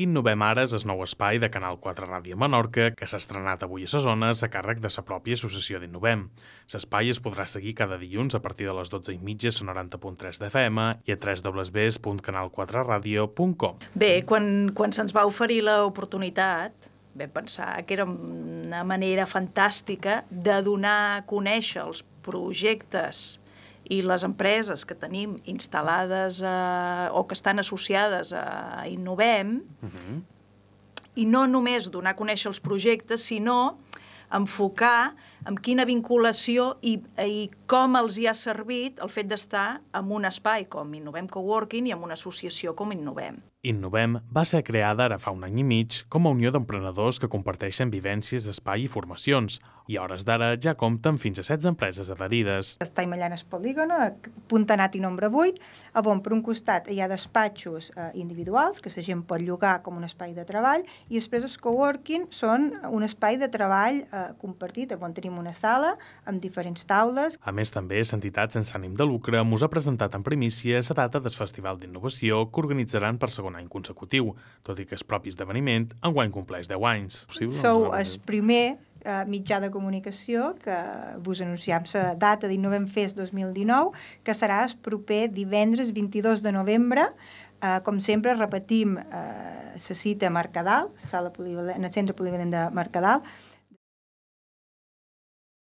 Innovem ara és el nou espai de Canal 4 Ràdio Menorca que s'ha estrenat avui a ses zones a càrrec de sa pròpia associació d'Innovem. L'espai es podrà seguir cada dilluns a partir de les 12 i mitja a 90.3 d'FM i a www.canal4radio.com. Bé, quan, quan se'ns va oferir l'oportunitat, vam pensar que era una manera fantàstica de donar a conèixer els projectes i les empreses que tenim instal·lades a, o que estan associades a Innovem, uh -huh. i no només donar a conèixer els projectes, sinó enfocar amb quina vinculació i, i com els hi ha servit el fet d'estar en un espai com Innovem Coworking i en una associació com Innovem. Innovem va ser creada ara fa un any i mig com a unió d'emprenedors que comparteixen vivències, espai i formacions, i a hores d'ara ja compten fins a 16 empreses adherides. Estem allà en el polígono, a Puntanat i nombre 8, a on per un costat hi ha despatxos eh, individuals que la gent pot llogar com un espai de treball i després els coworking són un espai de treball eh, compartit, on tenim una sala amb diferents taules. A més, també l'entitat sense ànim de lucre mos ha presentat en primícia la data del Festival d'Innovació que organitzaran per segon any consecutiu, tot i que el propi esdeveniment enguany compleix 10 anys. Sou el primer eh, mitjà de comunicació que vos anunciam la data d'Innovem Fest 2019, que serà el proper divendres 22 de novembre. Eh, com sempre, repetim eh, la cita a Mercadal, sala en el centre polivalent de Mercadal,